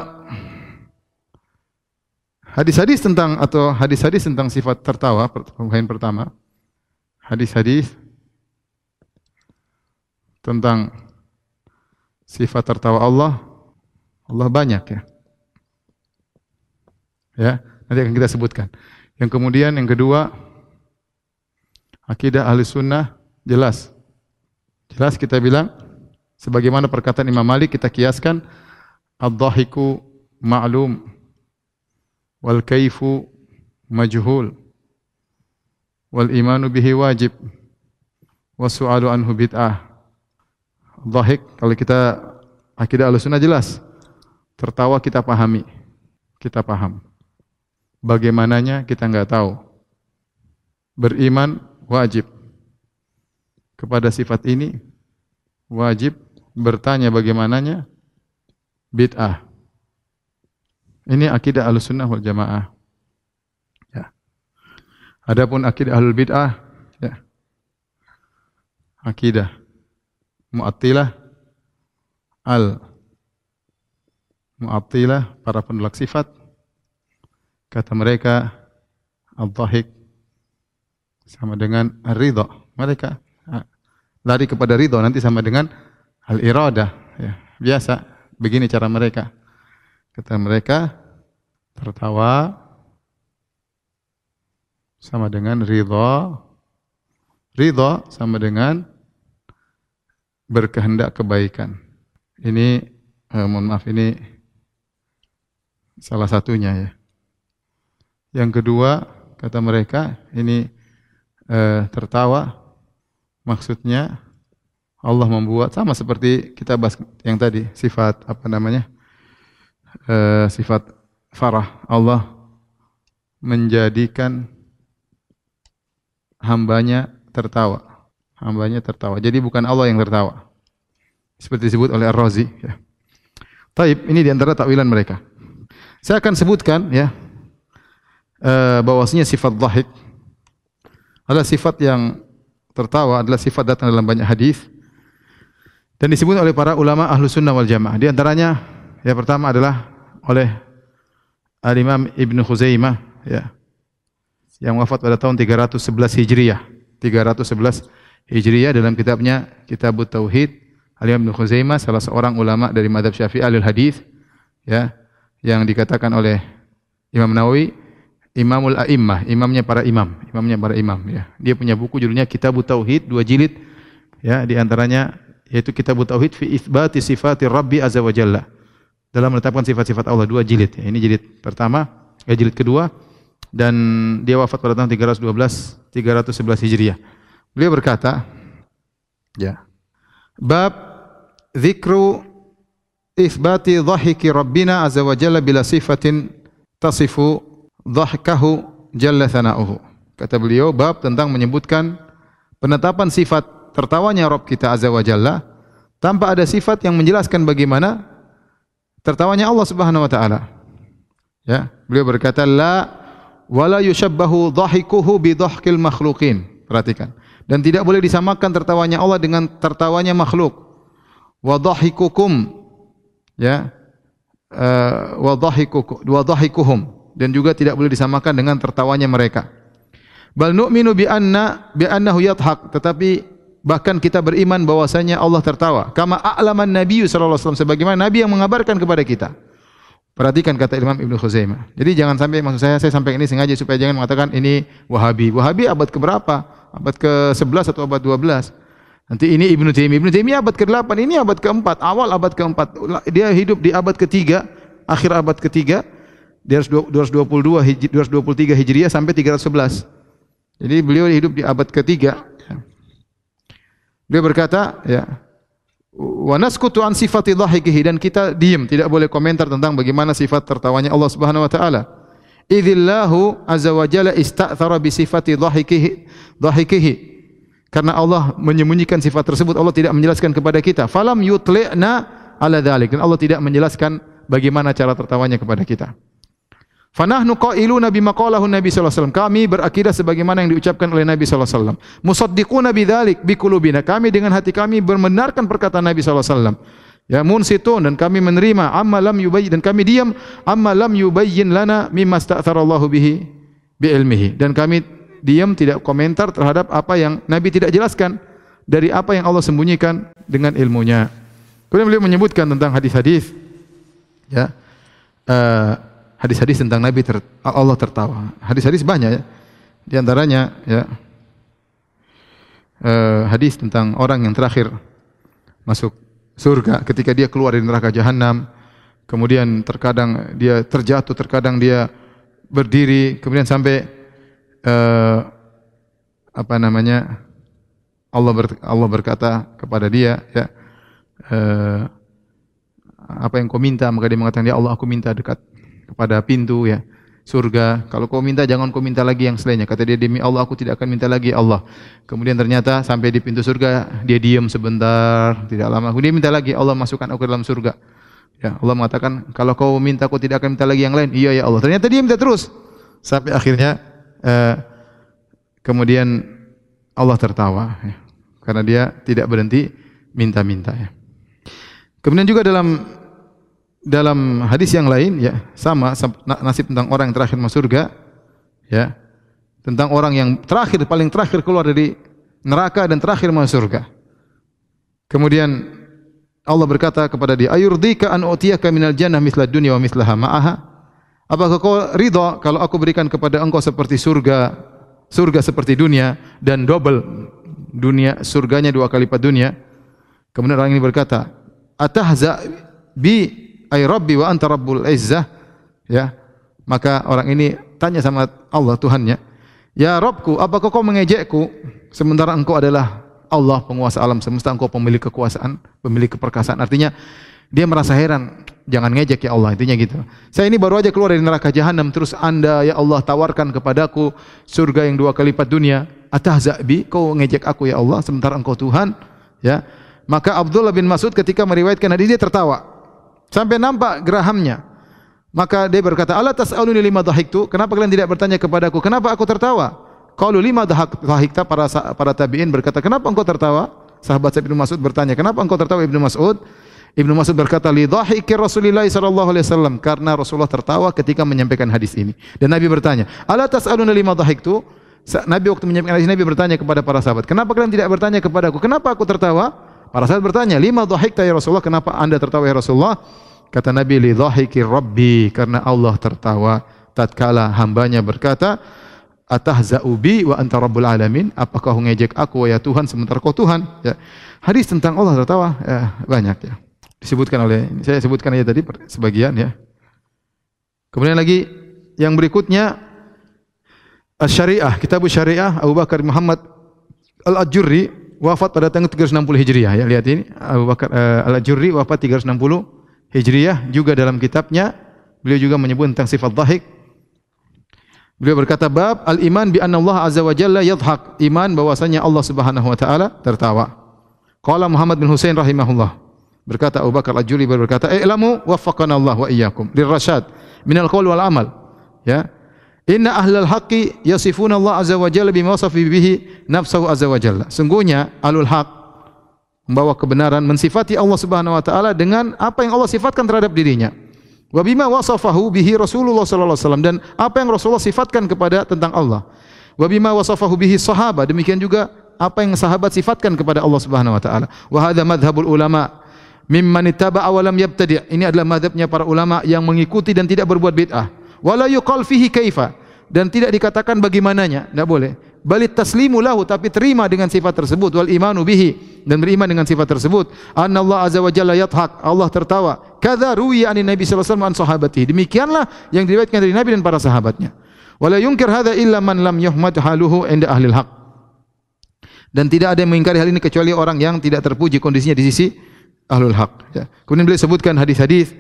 hadis-hadis tentang atau hadis-hadis tentang sifat tertawa poin pertama. Hadis-hadis tentang sifat tertawa Allah Allah banyak ya. Ya, nanti akan kita sebutkan. Yang kemudian yang kedua akidah ahli sunnah jelas. Jelas kita bilang Sebagaimana perkataan Imam Malik kita kiaskan ad-dhahiku ma'lum wal kaifu majhul wal imanu bihi wajib wasu'alu anhu bid'ah. Dhahik kalau kita akidah Ahlussunnah jelas. Tertawa kita pahami. Kita paham. Bagaimananya kita enggak tahu. Beriman wajib kepada sifat ini wajib bertanya bagaimananya bid'ah. Ini akidah Ahlussunnah wal Jamaah. Ya. Adapun akidah Ahlul Bid'ah ya. Akidah Mu'attilah al Mu'attilah para penolak sifat kata mereka al-dhahik sama dengan ridha. Mereka lari kepada ridha nanti sama dengan al-iradah ya. Biasa begini cara mereka. Kata mereka tertawa sama dengan ridha. Ridha sama dengan berkehendak kebaikan. Ini eh, mohon maaf ini salah satunya ya. Yang kedua kata mereka ini eh, tertawa. Maksudnya Allah membuat sama seperti kita bahas yang tadi sifat apa namanya eh, sifat farah. Allah menjadikan hambanya tertawa. Hambanya tertawa. Jadi bukan Allah yang tertawa. Seperti disebut oleh Ar-Razi ya. Taib ini di antara takwilan mereka. Saya akan sebutkan ya eh, bahwasanya sifat dhahik adalah sifat yang tertawa adalah sifat datang dalam banyak hadis dan disebut oleh para ulama ahlu sunnah wal jamaah. Di antaranya yang pertama adalah oleh Al-Imam Ibn Khuzaimah ya, yang wafat pada tahun 311 Hijriyah. 311 Hijriyah dalam kitabnya Kitab Tauhid Al-Imam Ibn Khuzaimah salah seorang ulama dari madhab syafi'i al hadis ya, yang dikatakan oleh Imam Nawawi Imamul A'immah, imamnya para imam, imamnya para imam ya. Dia punya buku judulnya Kitab Tauhid dua jilid ya, di antaranya yaitu kitab tauhid fi itsbati sifati rabbi azza wa jalla. Dalam menetapkan sifat-sifat Allah dua jilid ya, ini jilid pertama ya jilid kedua dan dia wafat pada tahun 312 311 Hijriah. Beliau berkata ya bab zikru itsbati dhahiki rabbina azza wa jalla bila sifatin tasifu dhahkahu jalla thana'uhu kata beliau bab tentang menyebutkan penetapan sifat tertawanya Rob kita Azza wa Jalla tanpa ada sifat yang menjelaskan bagaimana tertawanya Allah Subhanahu wa taala. Ya, beliau berkata la wala yushabbahu dhahikuhu bi dhahkil makhluqin. Perhatikan. Dan tidak boleh disamakan tertawanya Allah dengan tertawanya makhluk. Wa dhahikukum ya uh, wa dhahikukum wa dhahikuhum dan juga tidak boleh disamakan dengan tertawanya mereka. Bal nu'minu bi anna bi annahu yathaq, tetapi bahkan kita beriman bahwasanya Allah tertawa. Kama a'laman Nabi sallallahu alaihi wasallam sebagaimana Nabi yang mengabarkan kepada kita. Perhatikan kata Imam Ibn Khuzaimah. Jadi jangan sampai maksud saya saya sampai ini sengaja supaya jangan mengatakan ini Wahabi. Wahabi abad ke berapa? Abad ke-11 atau abad 12? Nanti ini Ibn Taimiyah. Ibn Taimiyah abad ke-8, ini abad ke-4, awal abad ke-4. Dia hidup di abad ketiga, akhir abad ketiga 222 223 Hijriah sampai 311. Jadi beliau hidup di abad ketiga. Beliau berkata, ya, wa naskutu an sifati dhahikihi dan kita diam, tidak boleh komentar tentang bagaimana sifat tertawanya Allah Subhanahu wa taala. Idzillahu azza wa jalla ista'thara bi sifati dhahikihi dhahikihi. Karena Allah menyembunyikan sifat tersebut, Allah tidak menjelaskan kepada kita. Falam yutli'na ala dhalik. Dan Allah tidak menjelaskan bagaimana cara tertawanya kepada kita. Fanahnu qailuna bima qalahu Nabi sallallahu alaihi wasallam. Kami berakidah sebagaimana yang diucapkan oleh Nabi sallallahu alaihi wasallam. Musaddiquna bidzalik biqulubina. Kami dengan hati kami membenarkan perkataan Nabi sallallahu alaihi wasallam. Ya munsitun dan kami menerima amma lam yubayyin dan kami diam amma lam yubayyin lana mimma sta'tharallahu bihi bi ilmihi. Dan kami diam tidak komentar terhadap apa yang Nabi tidak jelaskan dari apa yang Allah sembunyikan dengan ilmunya. Kemudian beliau menyebutkan tentang hadis-hadis ya. Uh, hadis-hadis tentang Nabi ter, Allah tertawa. Hadis-hadis banyak ya. Di antaranya ya uh, hadis tentang orang yang terakhir masuk surga ketika dia keluar dari neraka jahanam kemudian terkadang dia terjatuh terkadang dia berdiri kemudian sampai uh, apa namanya Allah ber, Allah berkata kepada dia ya uh, apa yang kau minta maka dia mengatakan ya Allah aku minta dekat kepada pintu ya surga. Kalau kau minta jangan kau minta lagi yang selainnya. Kata dia demi Allah aku tidak akan minta lagi Allah. Kemudian ternyata sampai di pintu surga dia diam sebentar, tidak lama. Kemudian minta lagi Allah masukkan aku dalam surga. Ya, Allah mengatakan kalau kau minta aku tidak akan minta lagi yang lain. Iya ya Allah. Ternyata dia minta terus sampai akhirnya uh, kemudian Allah tertawa ya. karena dia tidak berhenti minta-minta ya. Kemudian juga dalam dalam hadis yang lain ya sama nasib tentang orang yang terakhir masuk surga ya tentang orang yang terakhir paling terakhir keluar dari neraka dan terakhir masuk surga. Kemudian Allah berkata kepada dia, "Ayurdika an utiyaka minal jannah mithla dunya wa mithlaha ma'aha?" Apakah kau ridha kalau aku berikan kepada engkau seperti surga, surga seperti dunia dan double dunia, surganya dua kali lipat dunia? Kemudian orang ini berkata, "Atahza bi ay rabbi wa anta rabbul izzah. Ya. Maka orang ini tanya sama Allah Tuhannya ya Rabbku apakah kau mengejekku? Sementara engkau adalah Allah penguasa alam semesta engkau pemilik kekuasaan pemilik keperkasaan. Artinya dia merasa heran jangan ngejek ya Allah intinya gitu. Saya ini baru aja keluar dari neraka jahanam terus anda ya Allah tawarkan kepadaku surga yang dua kali lipat dunia. Atahzabi kau ngejek aku ya Allah sementara engkau Tuhan. Ya. Maka Abdullah bin Mas'ud ketika meriwayatkan hadis dia tertawa Sampai nampak gerahamnya. Maka dia berkata, "Allah tas'aluni lima dhahiktu?" Kenapa kalian tidak bertanya kepadaku? Kenapa aku tertawa? Qalu lima dhahikta para para tabi'in berkata, "Kenapa engkau tertawa?" Sahabat Ibnu Mas'ud bertanya, "Kenapa engkau tertawa?" Ibnu Mas'ud Ibnu Mas'ud berkata, "Li dhahiki Rasulillah sallallahu alaihi wasallam," karena Rasulullah tertawa ketika menyampaikan hadis ini. Dan Nabi bertanya, "Ala tas'aluna lima dhahiktu?" Nabi waktu menyampaikan hadis Nabi bertanya kepada para sahabat, "Kenapa kalian tidak bertanya kepadaku? Kenapa aku tertawa?" Para sahabat bertanya, lima dhahikta ya Rasulullah, kenapa anda tertawa ya Rasulullah? Kata Nabi, li dhahiki rabbi, karena Allah tertawa tatkala hambanya berkata, atahza'u bi wa anta rabbul alamin, apakah kau ngejek aku ya Tuhan sementara kau Tuhan? Ya. Hadis tentang Allah tertawa ya, banyak ya. Disebutkan oleh saya sebutkan aja tadi sebagian ya. Kemudian lagi yang berikutnya Asy-Syariah, Kitab Syariah Abu Bakar Muhammad Al-Ajurri wafat pada tahun 360 Hijriah ya. Lihat ini Abu Bakar uh, Al-Ajurri wafat 360 Hijriyah juga dalam kitabnya. Beliau juga menyebut tentang sifat dhahik. Beliau berkata bab al-iman bi anna Allah azza wa jalla yadhhak. Iman bahwasanya Allah Subhanahu wa taala tertawa. Qala Muhammad bin Husain rahimahullah. Berkata Abu Bakar Al-Juli berkata i'lamu waffaqana Allah wa iyyakum lirrasyad minal qaul wal amal. Ya Inna ahlal haqqi yasifuna Allah azza wa jalla bima wasafi bihi nafsahu azza wa jalla. Sungguhnya ahlul haq membawa kebenaran mensifati Allah Subhanahu wa taala dengan apa yang Allah sifatkan terhadap dirinya. Wa bima wasafahu bihi Rasulullah sallallahu alaihi wasallam dan apa yang Rasulullah sifatkan kepada tentang Allah. Wa bima wasafahu bihi sahabat demikian juga apa yang sahabat sifatkan kepada Allah Subhanahu wa taala. Wa hadza madhhabul ulama mimman ittaba'a wa lam yabtadi'. Ini adalah madhabnya para ulama yang mengikuti dan tidak berbuat bid'ah wala yuqal fihi kaifa dan tidak dikatakan bagaimananya, tidak boleh. Balit taslimu lahu tapi terima dengan sifat tersebut wal imanu bihi dan beriman dengan sifat tersebut. Anna Allah azza wa jalla yathak, Allah tertawa. Kadza ruwiya anin Nabi sallallahu alaihi wasallam an sahabati. Demikianlah yang diriwayatkan dari Nabi dan para sahabatnya. Wala yunkir hadza illa man lam yuhmad haluhu inda ahli haq. Dan tidak ada yang mengingkari hal ini kecuali orang yang tidak terpuji kondisinya di sisi ahlul haq. Ya. Kemudian beliau sebutkan hadis-hadis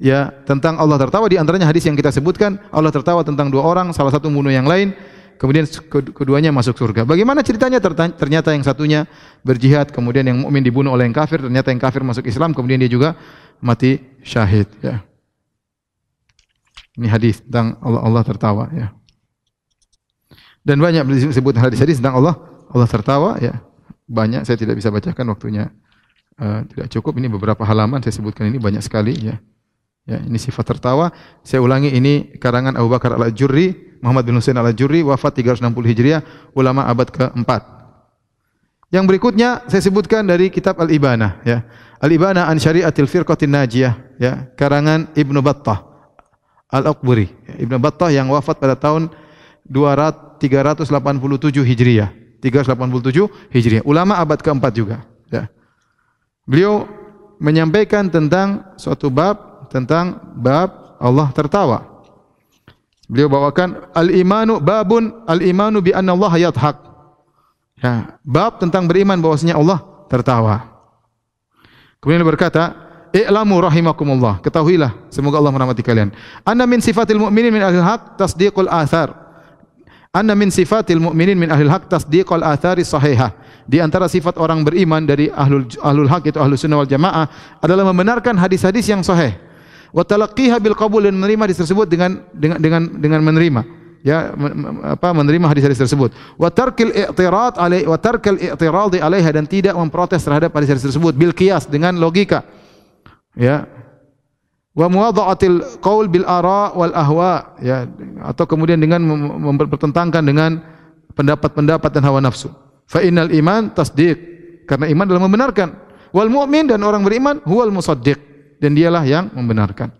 ya tentang Allah tertawa. Di antaranya hadis yang kita sebutkan Allah tertawa tentang dua orang salah satu membunuh yang lain kemudian keduanya masuk surga. Bagaimana ceritanya? Ternyata yang satunya berjihad kemudian yang mukmin dibunuh oleh yang kafir ternyata yang kafir masuk Islam kemudian dia juga mati syahid ya. Ini hadis tentang Allah Allah tertawa ya. Dan banyak disebut hadis-hadis tentang Allah Allah tertawa ya. Banyak saya tidak bisa bacakan waktunya uh, tidak cukup. Ini beberapa halaman saya sebutkan ini banyak sekali ya Ya, ini sifat tertawa. Saya ulangi ini karangan Abu Bakar Al-Ajurri, Muhammad bin Husain Al-Ajurri, wafat 360 Hijriah, ulama abad ke-4. Yang berikutnya saya sebutkan dari kitab Al-Ibanah ya. Al-Ibanah an Syari'atil Firqatin Najiyah ya, karangan Ibnu Battah Al-Aqburi. Ya, Ibnu Battah yang wafat pada tahun 200, 387 Hijriah. 387 Hijriah. Ulama abad ke-4 juga ya. Beliau menyampaikan tentang suatu bab tentang bab Allah tertawa. Beliau bawakan al-imanu babun al-imanu bi anna Allah yadhak. Ya, bab tentang beriman bahwasanya Allah tertawa. Kemudian berkata, "I'lamu rahimakumullah." Ketahuilah, semoga Allah merahmati kalian. Anna min sifatil mu'minin min ahli haq tasdiqul athar. Anna min sifatil mu'minin min ahli haq tasdiqul athari sahihah. Di antara sifat orang beriman dari ahlul ahlul haq itu ahlus sunnah wal jamaah adalah membenarkan hadis-hadis yang sahih. Wa talaqqiha bil qabul dan menerima hadis tersebut dengan dengan dengan dengan menerima. Ya apa menerima hadis-hadis tersebut. Wa tarkil i'tirad alai wa tarkal i'tirad alaiha dan tidak memprotes terhadap hadis-hadis tersebut. Bil qiyas dengan logika. Ya. Wa muwadha'atil qaul bil ara wal ahwa. Ya atau kemudian dengan mempertentangkan dengan pendapat-pendapat dan hawa nafsu. Fa innal iman tasdiq. Karena iman adalah membenarkan. Wal mu'min dan orang beriman huwal musaddiq dan dialah yang membenarkan.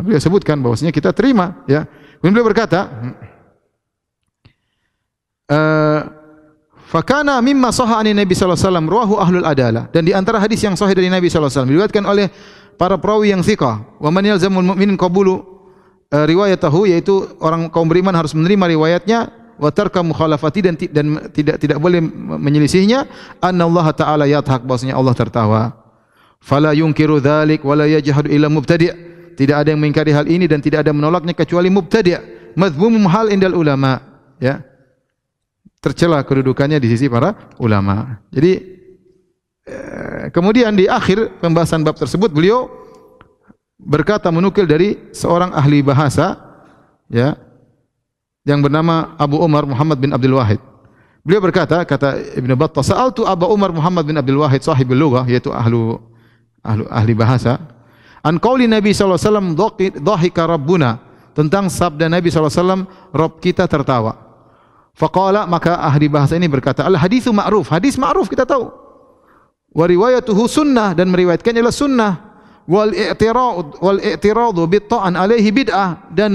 Beliau sebutkan bahwasanya kita terima ya. Kemudian beliau berkata Eh, fakana mimma sahha ani Nabi sallallahu alaihi wasallam ruahu ahlul adalah dan di antara hadis yang sahih dari Nabi sallallahu alaihi wasallam diriwayatkan oleh para perawi yang thiqah wa man yalzamul mu'minin qabulu uh, riwayatahu yaitu orang kaum beriman harus menerima riwayatnya wa tarka mukhalafati dan, dan tidak tidak boleh menyelisihnya Allah taala yathaq bahwasanya Allah tertawa fala yunkiru dzalik wala yajhadu illa mubtadi' tidak ada yang mengingkari hal ini dan tidak ada menolaknya kecuali mubtadi' madhmumum hal indal ulama ya tercela kedudukannya di sisi para ulama. Jadi eh, kemudian di akhir pembahasan bab tersebut beliau berkata menukil dari seorang ahli bahasa ya yang bernama Abu Umar Muhammad bin Abdul Wahid. Beliau berkata kata Ibnu Battah, "Sa'altu Abu Umar Muhammad bin Abdul Wahid sahibul lughah yaitu ahlu ahlu ahli bahasa an qauli Nabi sallallahu alaihi wasallam dhahika rabbuna tentang sabda Nabi sallallahu alaihi wasallam Rabb kita tertawa. Faqala maka ahli bahasa ini berkata, al hadithu ma'ruf. Hadis ma'ruf kita tahu. Wa riwayatuhu sunnah dan meriwayatkan adalah sunnah. Wal i'tirad wal i'tiradu bi ta'an alaihi bid'ah dan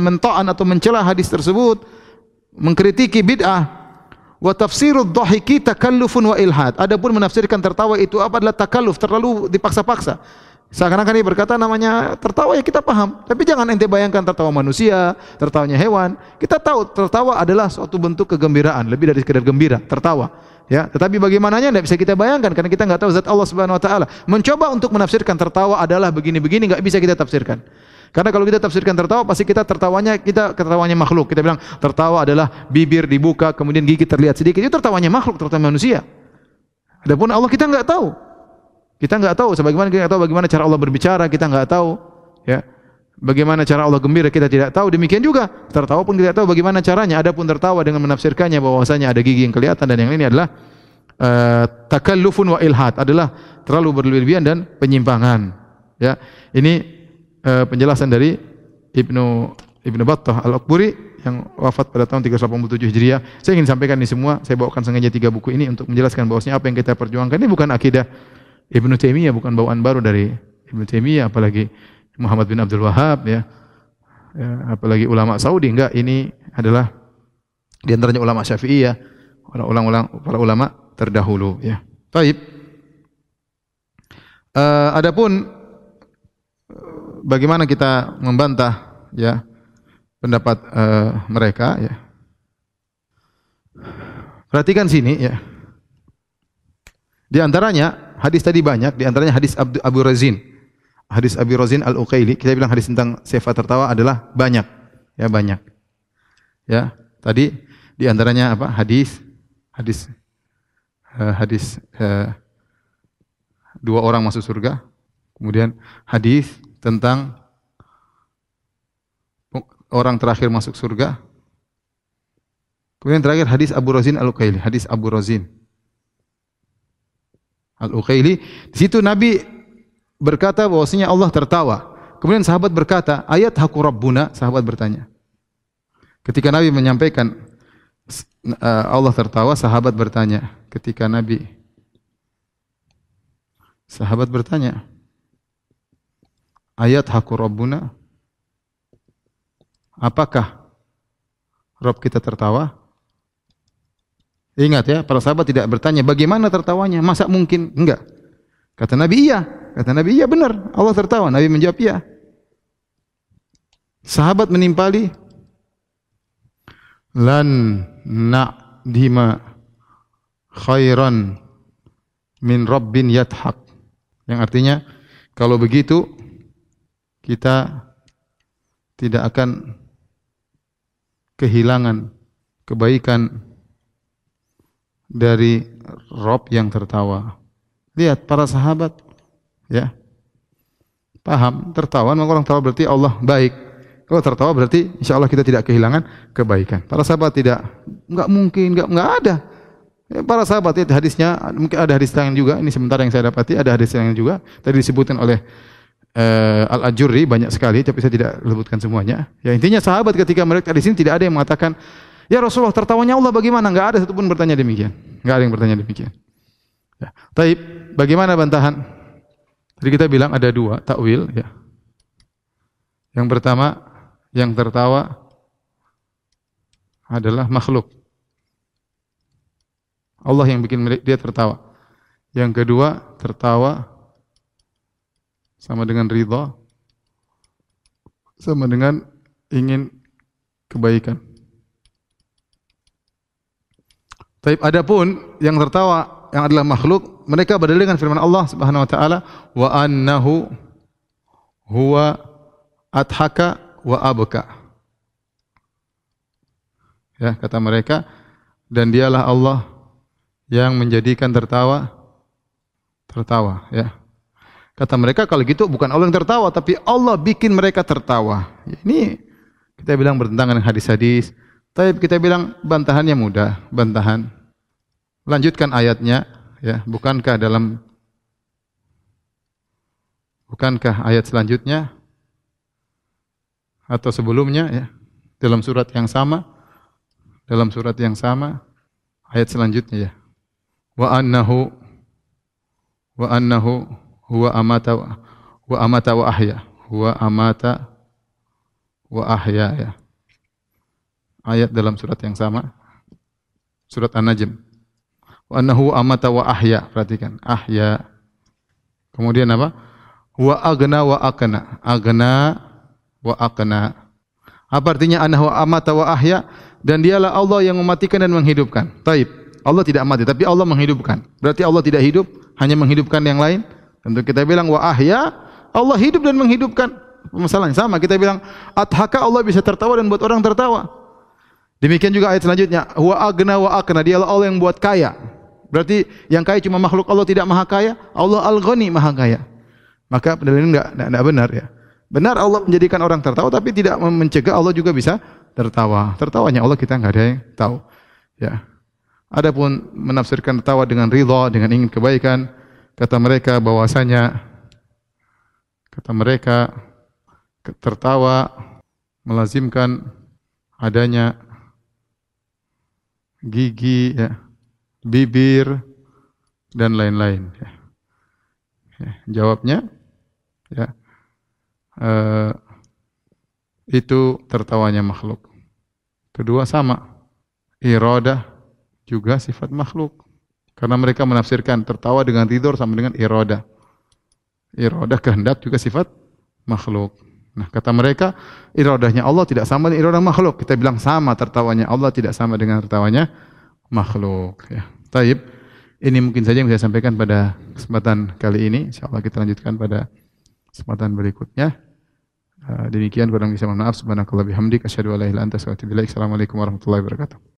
mentaan atau mencela hadis tersebut mengkritiki bid'ah. Wa tafsirud dhahiki takallufun wa ilhad. Adapun menafsirkan tertawa itu apa adalah takalluf, terlalu dipaksa-paksa. Seakan-akan dia berkata namanya tertawa ya kita paham. Tapi jangan ente bayangkan tertawa manusia, tertawanya hewan. Kita tahu tertawa adalah suatu bentuk kegembiraan, lebih dari sekedar gembira, tertawa. Ya, tetapi bagaimananya tidak bisa kita bayangkan karena kita nggak tahu zat Allah Subhanahu wa taala. Mencoba untuk menafsirkan tertawa adalah begini-begini nggak bisa kita tafsirkan. Karena kalau kita tafsirkan tertawa pasti kita tertawanya kita tertawanya makhluk. Kita bilang tertawa adalah bibir dibuka kemudian gigi terlihat sedikit. Itu tertawanya makhluk, tertawa manusia. Adapun Allah kita nggak tahu. Kita nggak tahu sebagaimana kita tahu bagaimana cara Allah berbicara, kita nggak tahu ya. Bagaimana cara Allah gembira kita tidak tahu. Demikian juga tertawa pun tidak tahu bagaimana caranya. Adapun tertawa dengan menafsirkannya bahwasanya ada gigi yang kelihatan dan yang ini adalah uh, takallufun wa ilhad adalah terlalu berlebihan dan penyimpangan. Ya. Ini uh, penjelasan dari Ibnu Ibnu Battah Al-Akburi yang wafat pada tahun 387 Hijriah. Saya ingin sampaikan ini semua. Saya bawakan sengaja tiga buku ini untuk menjelaskan bahwasanya apa yang kita perjuangkan ini bukan akidah Ibnu Taimiyah bukan bawaan baru dari Ibnu Taimiyah apalagi Muhammad bin Abdul Wahab ya. ya apalagi ulama Saudi enggak ini adalah di antaranya ulama Syafi'iyah para ulama para ulama terdahulu ya. Baik. Uh, adapun bagaimana kita membantah ya pendapat uh, mereka ya. Perhatikan sini ya. Di antaranya Hadis tadi banyak, di antaranya hadis Abu, Abu Razin. Hadis Abu Razin Al-Uqaili, kita bilang hadis tentang sifat tertawa adalah banyak. Ya, banyak. Ya, tadi di antaranya apa? Hadis hadis uh, hadis uh, dua orang masuk surga. Kemudian hadis tentang orang terakhir masuk surga. Kemudian terakhir hadis Abu Razin Al-Uqaili, hadis Abu Razin. Al-Uqaili. Di situ Nabi berkata bahwasanya Allah tertawa. Kemudian sahabat berkata, "Ayat haku rabbuna?" Sahabat bertanya. Ketika Nabi menyampaikan uh, Allah tertawa, sahabat bertanya. Ketika Nabi sahabat bertanya, "Ayat haku rabbuna?" Apakah Rob kita tertawa? Ingat ya, para sahabat tidak bertanya bagaimana tertawanya, masa mungkin? Enggak. Kata Nabi, iya. Kata Nabi, iya benar. Allah tertawa. Nabi menjawab, iya. Sahabat menimpali, lan na'dima khairan min rabbin yathak. Yang artinya, kalau begitu, kita tidak akan kehilangan kebaikan dari Rob yang tertawa. Lihat para sahabat, ya, paham tertawa, maka orang tertawa berarti Allah baik. Kalau tertawa berarti insya Allah kita tidak kehilangan kebaikan. Para sahabat tidak, nggak mungkin, nggak nggak ada. Ya, para sahabat itu hadisnya mungkin ada hadis lain juga. Ini sementara yang saya dapati ada hadis lain juga. Tadi disebutkan oleh uh, Al Ajuri banyak sekali, tapi saya tidak sebutkan semuanya. Ya intinya sahabat ketika mereka di sini tidak ada yang mengatakan, ya Rasulullah tertawanya Allah bagaimana? Nggak ada satupun bertanya demikian. Nggak ada yang bertanya demikian. Ya. Taib, bagaimana bantahan? Tadi kita bilang ada dua takwil. Ya. Yang pertama, yang tertawa adalah makhluk. Allah yang bikin dia tertawa. Yang kedua, tertawa sama dengan ridha sama dengan ingin kebaikan. Tapi adapun yang tertawa yang adalah makhluk, mereka berdalil dengan firman Allah Subhanahu wa taala, wa annahu huwa adhaka wa abka. Ya, kata mereka dan dialah Allah yang menjadikan tertawa tertawa, ya. Kata mereka kalau gitu bukan Allah yang tertawa tapi Allah bikin mereka tertawa. Ini kita bilang bertentangan dengan hadis-hadis. Tapi kita bilang bantahannya mudah, bantahan. Lanjutkan ayatnya, ya. Bukankah dalam bukankah ayat selanjutnya atau sebelumnya ya dalam surat yang sama dalam surat yang sama ayat selanjutnya ya wa annahu wa annahu huwa amata wa amata wa ahya huwa amata wa ahya ya ayat dalam surat yang sama surat An-Najm wa annahu amata wa ahya perhatikan ahya kemudian apa wa agna wa akna agna wa aqna. Apa artinya anahu amata wa ahya dan dialah Allah yang mematikan dan menghidupkan. Taib. Allah tidak mati tapi Allah menghidupkan. Berarti Allah tidak hidup, hanya menghidupkan yang lain. Tentu kita bilang wa ahya, Allah hidup dan menghidupkan. Masalahnya sama, kita bilang adhaka Allah bisa tertawa dan buat orang tertawa. Demikian juga ayat selanjutnya, wa agna wa akna, dialah Allah yang buat kaya. Berarti yang kaya cuma makhluk Allah tidak maha kaya, Allah al-ghani maha kaya. Maka pendalilan enggak, enggak benar ya. Benar Allah menjadikan orang tertawa tapi tidak mencegah Allah juga bisa tertawa. Tertawanya Allah kita nggak ada yang tahu. Ya. Adapun menafsirkan tertawa dengan ridha, dengan ingin kebaikan, kata mereka bahwasanya kata mereka tertawa melazimkan adanya gigi, ya, bibir dan lain-lain. Ya. Ya, jawabnya, ya, uh, itu tertawanya makhluk. Kedua sama, iradah juga sifat makhluk. Karena mereka menafsirkan tertawa dengan tidur sama dengan iradah. Iradah kehendak juga sifat makhluk. Nah, kata mereka, iradahnya Allah tidak sama dengan iradah makhluk. Kita bilang sama tertawanya Allah tidak sama dengan tertawanya makhluk. Ya. Taib. Ini mungkin saja yang saya sampaikan pada kesempatan kali ini. Insyaallah kita lanjutkan pada kesempatan berikutnya. Uh, demikian kurang bisa maaf subhanakallah bihamdik asyhadu an la ilaha illa anta astaghfiruka wa atubu ilaik. Assalamualaikum warahmatullahi wabarakatuh.